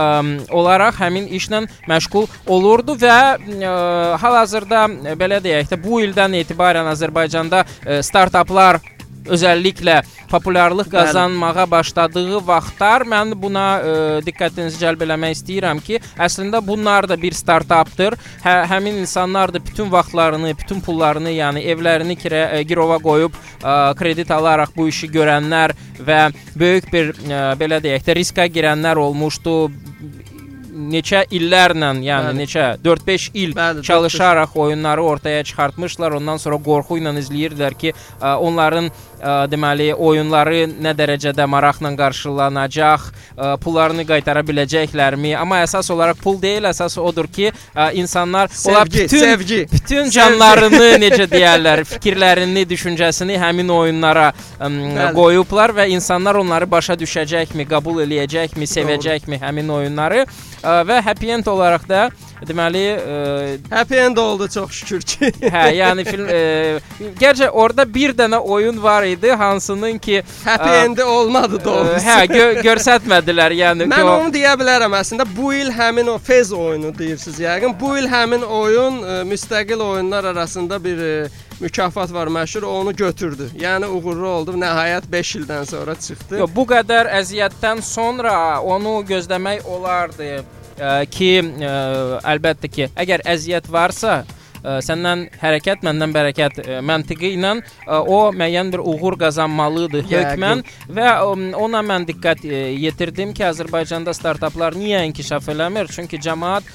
K: olaraq həmin işlə məşğul olurdu və ə, hal-hazırda ə, belə deyək də bu ildən etibarən Azərbaycanda ə, startaplar özəlliklə populyarlıq qazanmağa başladığı vaxtlar mən buna ə, diqqətinizi cəlb eləmək istəyirəm ki, əslində bunlar da bir startapdır. Hə, həmin insanlar da bütün vaxtlarını, bütün pullarını, yəni evlərini kirə, ə, girova qoyub ə, kredit alaraq bu işi görənlər və böyük bir ə, belə deyək də riskə girənlər olmuşdu neçə illərlə, yəni
L: Bəli.
K: neçə 4-5 il
L: Bəli,
K: çalışaraq oyunları ortaya çıxartmışlar. Ondan sonra qorxu ilə izləyirdilər ki, ə, onların deməli oyunları nə dərəcədə maraqla qarşılanacaq, pullarını qaytara biləcəklərmi? Amma əsas olaraq pul deyil, əsas odur ki, insanlar ola
L: Sevgi,
K: bütün
L: sevgi.
K: bütün
L: Sevgi.
K: canlarını (laughs) necə deyərlər, fikirlərini, düşüncəsini həmin oyunlara ə, qoyublar və insanlar onları başa düşəcəkmi, qəbul eləyəcəkmi, sevəcəkmi həmin oyunları ə, və happy end olaraq da deməli ə,
L: Happy end oldu çox şükür ki. (laughs)
K: hə, yəni film ə, gerçi orada bir dənə oyun var idi, hansının ki
L: Happy
K: ə,
L: endi olmadı doğrusu.
K: ə, Hə, gö göstərmədilər, yəni (laughs)
L: Mən
K: ki, o
L: onu deyə bilərəm əslində bu il həmin o Fez oyunu deyirsiniz yəqin. Bu il həmin oyun ə, müstəqil oyunlar arasında bir ə, mükafat var məşhur, onu götürdü. Yəni uğurlu oldu. Nəhayət 5 ildən sonra çıxdı.
K: Yox, bu qədər əziyyətdən sonra onu gözləmək olardı. Ə, ki, əlbəttə ki, əgər əziyyət varsa, səndən hərəkət, məndən bərəkət ə, məntiqi ilə ə, o müəyyən bir uğur qazanmalıdır hökmən və ə, ona mən diqqət ə, yetirdim ki, Azərbaycanda startaplar niyə inkişaf eləmir? Çünki cəmaət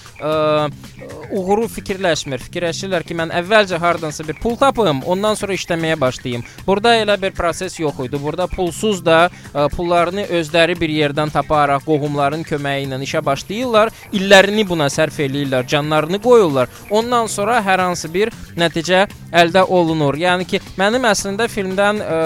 K: uğuru fikirləşmir. Fikirləşirlər ki, mən əvvəlcə hardansa bir pul tapım, ondan sonra işləməyə başlayım. Burada elə bir proses yox idi. Burada pulsuz da pullarını özləri bir yerdən taparaq, qohumların köməyi ilə işə başlayırlar. İllərini buna sərf eləyirlər, canlarını qoyurlar. Ondan sonra hər hansı bir nəticə əldə olunur. Yəni ki, mənim əslində filmdən ə,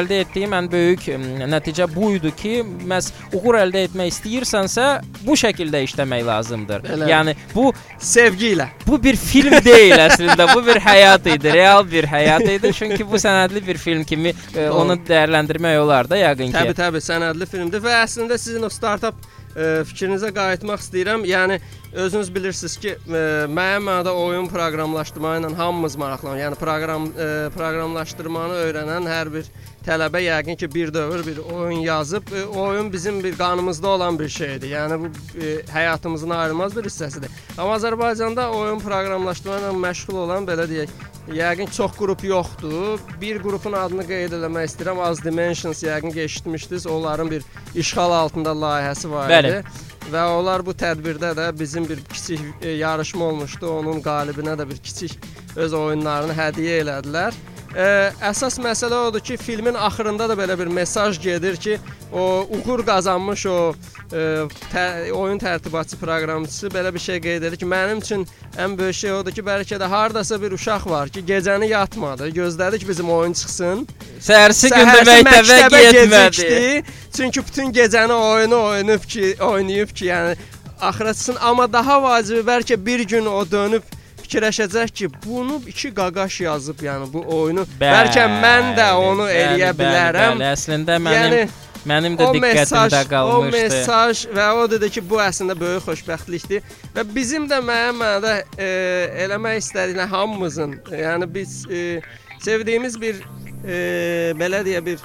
K: əldə etdiyim ən böyük ə, nəticə bu idi ki, məs uğur əldə etmək istəyirsənsə, bu şəkildə işləmək lazımdır.
L: Elə.
K: Yəni bu
L: sevgi ilə.
K: Bu bir film deyil əslində, bu bir həyat idi, real bir həyat idi. Çünki bu sənədli bir film kimi ə,
L: Doğru.
K: onu dəyərləndirmək olar da yəqin ki.
L: Təbii, təbii, sənədli filmdir və əslində sizin o startap ə, fikrinizə qayıtmaq istəyirəm. Yəni özünüz bilirsiniz ki, ə, müəyyən mənada oyun proqramlaşdırma ilə hamımız maraqlanır. Yəni proqram ə, proqramlaşdırmanı öyrənən hər bir tələbə yəqin ki, bir dövr bir oyun yazıb. Ə, oyun bizim bir qanımızda olan bir şeydir. Yəni bu ə, həyatımızın ayrılmaz bir hissəsidir. Amma Azərbaycanda oyun proqramlaşdırma ilə məşğul olan belə deyək, Yəqin çox qrup yoxdur. Bir qrupun adını qeyd eləmək istəyirəm. Az Dimensions yəqin ki, eşitmişdiniz. Onların bir işğal altında layihəsi var idi.
K: Bəli.
L: Və onlar bu tədbirdə də bizim bir kiçik e, yarışma olmuşdu. Onun qalibinə də bir kiçik öz oyunlarını hədiyyə elədilər. Ə, əsas məsələ odur ki, filmin axırında da belə bir mesaj gedir ki, o uğur qazanmış o ə, tə, oyun tərtibatçı proqramçısı belə bir şey qeyd edir ki, mənim üçün ən böyük şey odur ki, bəlkə də hardasa bir uşaq var ki, gecəni yatmadı, gözlədi ki, bizim oyun çıxsın.
K: Səhərsi gündə məktəbə getmədi.
L: Çünki bütün gecəni oyunu oynayıb ki, oynayıb ki, yəni axıra çıxsın, amma daha vacibi bəlkə bir gün o dönüb fikirləşəcək ki, bunu iki qaqaş yazıb, yəni bu oyunu bəlkə mən də onu
K: Bəli,
L: eləyə
K: bəli,
L: bilərəm.
K: Bəli, əslində mənim mənim də diqqətimdə qalmışdı.
L: O mesaj və o dedi ki, bu əslində böyük xoşbəxtlikdir və bizim də müəyyən mənada e, eləmək istədiyimiz hamımızın, yəni biz e, sevdiyimiz bir e, belə deyə bir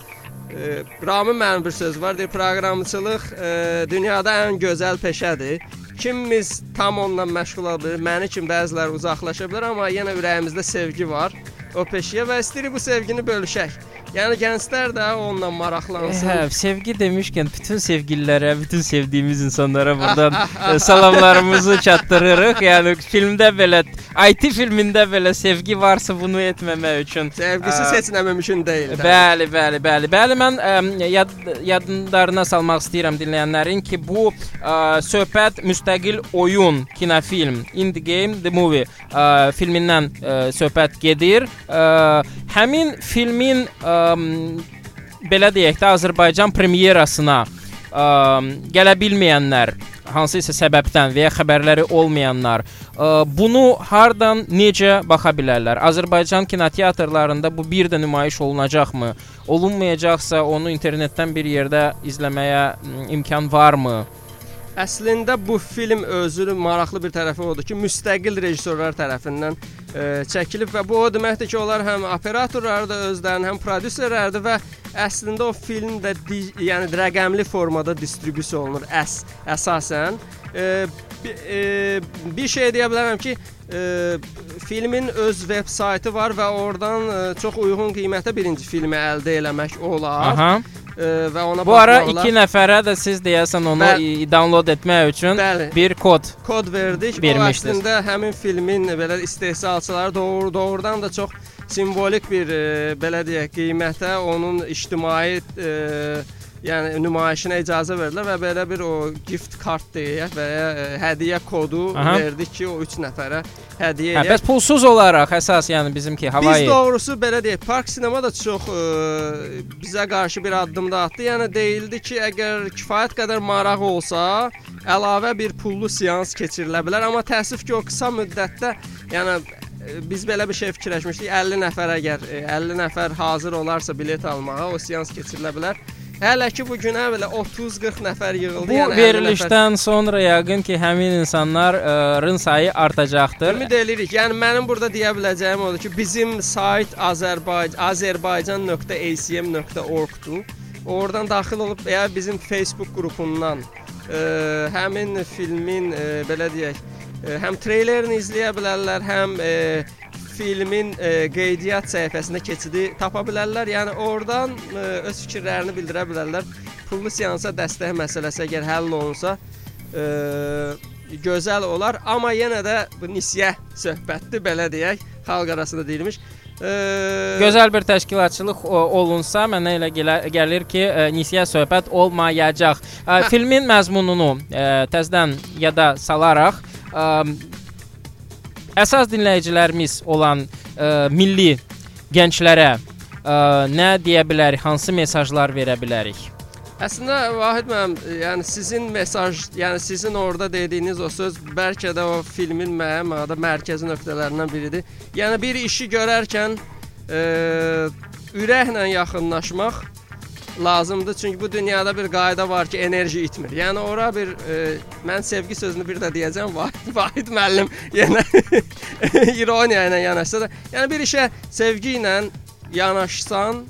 L: e, Ramin mənim bir söz var, deyir proqramçılıq e, dünyada ən gözəl peşədir. Kimimiz tam onunla məşğul ola bilir, məni kimi bəziləri uzaqlaşa bilər, amma yenə ürəyimizdə sevgi var o peşəyə və istəyirik bu sevgini bölüşək. Yəni gənclər də onunla maraqlansın.
K: Hə, sevgi demişkən bütün sevgililərə, bütün sevdiyimiz insanlara buradan e, salamlarımızı çatdırırıq. Yəni filmdə belə IT filmində belə sevgi varsa bunu etməmək üçün
L: Sevgisiz
K: ə,
L: heç nə mümkün deyil.
K: Bəli, bəli, bəli. Bəli, mən ə, yad, yadlarına salmaq istəyirəm dinləyənlərin ki, bu ə, söhbət müstəqil oyun, kinofilm, Indie Game The Movie ə, filmindən ə, söhbət gedir. Ə, həmin filmin ə, belə deyək də Azərbaycan premyerasına ə, gələ bilməyənlər hansısa səbəbdən və ya xəbərləri olmayanlar ə, bunu hardan necə baxa bilərlər? Azərbaycan kinoteatrlarında bu bir də nümayiş olunacaqmı? Olunmayacaqsa onu internetdən bir yerdə izləməyə imkan varmı?
L: Əslində bu film özünün maraqlı bir tərəfi odur ki, müstəqil rejissorlar tərəfindən e, çəkilib və bu o deməkdir ki, onlar həm operatorlardır özlərinin, həm prodüserlərdir və əslində o film də yəni rəqəmli formada distribusiya olunur əs əsasən. E, bi, e, bir şey deyə bilərəm ki, e, filmin öz veb saytı var və oradan e, çox uyğun qiymətə birinci filmi əldə eləmək olar.
K: Aha.
L: Və ona
K: Bu ara
L: baxmaq olar.
K: 2 nəfərə də siz deyəsən onu
L: Bəli.
K: download etmək üçün
L: Bəli.
K: bir kod
L: kod verdik. O əslində həmin filmin belə istehsalçıları doğru doğrudan da çox simvolik bir e, belə deyək qiymətə onun ictimai e, yəni nümayişinə icazə verdilər və belə bir o gift kart deyək və ya e, hədiyyə kodu
K: Aha.
L: verdik ki, o 3 nəfərə hədiyyə
K: Hə,
L: eləyək.
K: bəs pulsuz olaraq əsas yəni bizimki havayı.
L: Biz doğrusu belə deyək, Park Sinema da çox ə, bizə qarşı bir addım da atdı. Yəni deyildi ki, əgər kifayət qədər maraq olsa, əlavə bir pullu seans keçirilə bilər, amma təəssüf ki, o qısa müddətdə, yəni ə, biz belə bir şey fikirləşmişdik. 50 nəfər əgər ə, 50 nəfər hazır olarsa bilet almağa, o seans keçirilə bilər. Hələ ki bu günə belə 30-40 nəfər yığıldı.
K: Bu
L: yəni 50 nəfər-
K: verilişdən sonra yəqin ki, həmin insanların sayı artacaqdır.
L: Ümid eləyirik. Yəni mənim burada deyə biləcəyim odur ki, bizim sayt Azərbaycan azərbaycan.acm.org-dur. Oradan daxil olub ya bizim Facebook qrupundan ə, həmin filmin ə, belə deyək, ə, həm treylerini izləyə bilərlər, həm ə, filmin ə, qeydiyyat səhifəsində keçidi tapa bilərlər. Yəni oradan ə, öz fikirlərini bildirə bilərlər. Pullu seansa dəstək məsələsi əgər həll olunsa, ə, gözəl olar, amma yenə də bu nisiyə söhbətdir, belə deyək, xalq arasında deyilmiş. Ə,
K: Gözəl bir təşkilatçılıq o, olunsa, mənə elə gəlir ki, ə, nisiyə söhbət olmayacaq. Ə, filmin məzmununu təzədən yada salaraq əsas dinləyicilərimiz olan ə, milli gənclərə ə, nə deyə bilərik, hansı mesajlar verə bilərik?
L: Əslində Vahid müəllim, yəni sizin mesaj, yəni sizin orada dediyiniz o söz bəlkə də o filmin mənada mərkəzi nöqtələrindən biridir. Yəni bir işi görərkən e, ürəklə yaxınlaşmaq lazımdır. Çünki bu dünyada bir qayda var ki, enerji itmir. Yəni ora bir e, mən sevgi sözünü bir də deyəcəm (laughs) Vahid, Vahid müəllim yenə (laughs) ironiya ilə yanaşsa da, yəni bir işə sevgi ilə yanaşsan,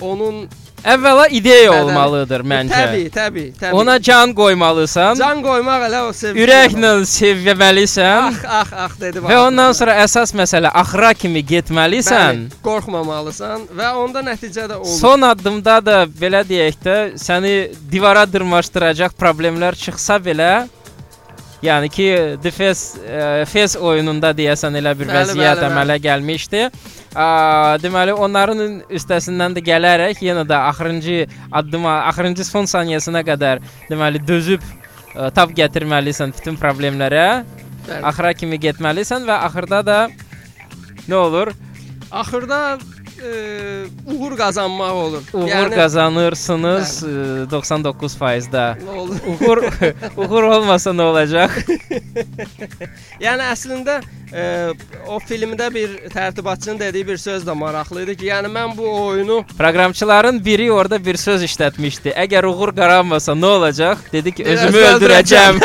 L: onun
K: Əvvəla ideya
L: Bədəni.
K: olmalıdır məncə.
L: Təbii, təbii, təbii.
K: Ona can qoymalısan.
L: Can qoymaq elə o sevgi.
K: Ürəklə sevməlisən.
L: Ax, ax, ax dedi
K: Və ondan sonra əsas məsələ axıra kimi getməlisən.
L: Bəli, qorxmamalısan və onda nəticə də olur.
K: Son addımda da belə deyək də səni divara dırmaşdıracaq problemlər çıxsa belə Yəni ki, Defes e, Fes oyununda deyəsən elə bir
L: Bəli,
K: vəziyyət
L: bəli,
K: əmələ gəlmişdi. A, deməli onların üstəsindən də gələrək yenə də axırıncı addıma, axırıncı son saniyəsinə qədər deməli dözüb ə, tab gətirməlisən bütün problemlərə.
L: Bəli.
K: Axıra kimi getməlisən və axırda da nə olur?
L: Axırda e, uğur qazanmaq olur.
K: Uğur yəni, qazanırsınız ə, 99%-də.
L: Nə olur?
K: Uğur (laughs) uğur olmasa nə olacaq? (laughs)
L: yəni əslində e, o filmdə bir tərtibatçının dediyi bir söz də maraqlı idi ki, yəni mən bu oyunu
K: Proqramçıların biri orada bir söz işlətmişdi. Əgər uğur qaranmasa nə olacaq? Dedi ki,
L: Biraz
K: özümü öldürəcəm.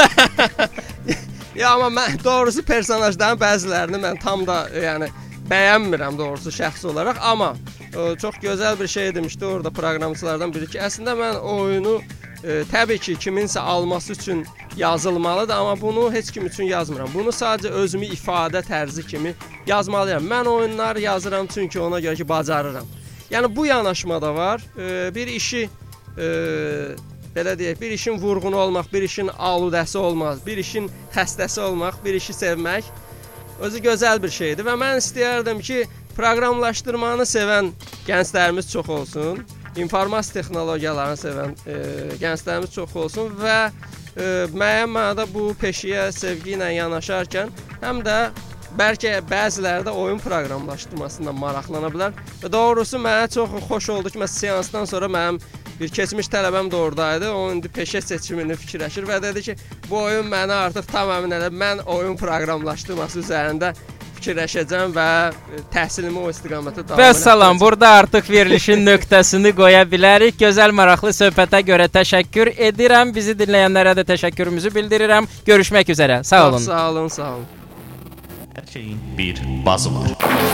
K: (laughs)
L: ya amma mən doğrusu personajların bəzilərini mən tam da yəni bəyənmirəm doğrusu şəxsi olaraq, amma ə, çox gözəl bir şey demişdi orada proqramçılardan biri ki, əslində mən oyunu ə, təbii ki, kiminsə alması üçün yazılmalıdır, amma bunu heç kim üçün yazmıram. Bunu sadəcə özümü ifadə tərzi kimi yazmalıyam. Mən oyunlar yazıram çünki ona görə ki, bacarıram. Yəni bu yanaşma da var. Ə, bir işi ə, belə deyək, bir işin vurğunu olmaq, bir işin aludəsi olmaq, bir işin xəstəsi olmaq, bir işi sevmək özü gözəl bir şeydir və mən istəyərdim ki, proqramlaşdırmanı sevən gənclərimiz çox olsun, informasiya texnologiyalarını sevən e, gənclərimiz çox olsun və e, müəyyən mənada bu peşəyə sevgi ilə yanaşarkən həm də bəlkə bəziləri də oyun proqramlaşdırmasından maraqlana bilər. Və doğrusu mənə çox xoş oldu ki, məsələn seansdan sonra mənim bir keçmiş tələbəm də oradaydı. O indi peşə seçimini fikirləşir və dedi ki, bu oyun məni artıq tamamilə elə mən oyun proqramlaşdırması üzərində fikirləşəcəm və e, təhsilimi o istiqamətə davam
K: Və salam, burada artıq verilişin nöqtəsini qoya bilərik. Gözəl maraqlı söhbətə görə təşəkkür edirəm. Bizi dinləyənlərə də təşəkkürümüzü bildirirəm. Görüşmək üzrə. Sağ olun.
L: Sağ olun, sağ olun.
A: Hər şeyin bir bazı var.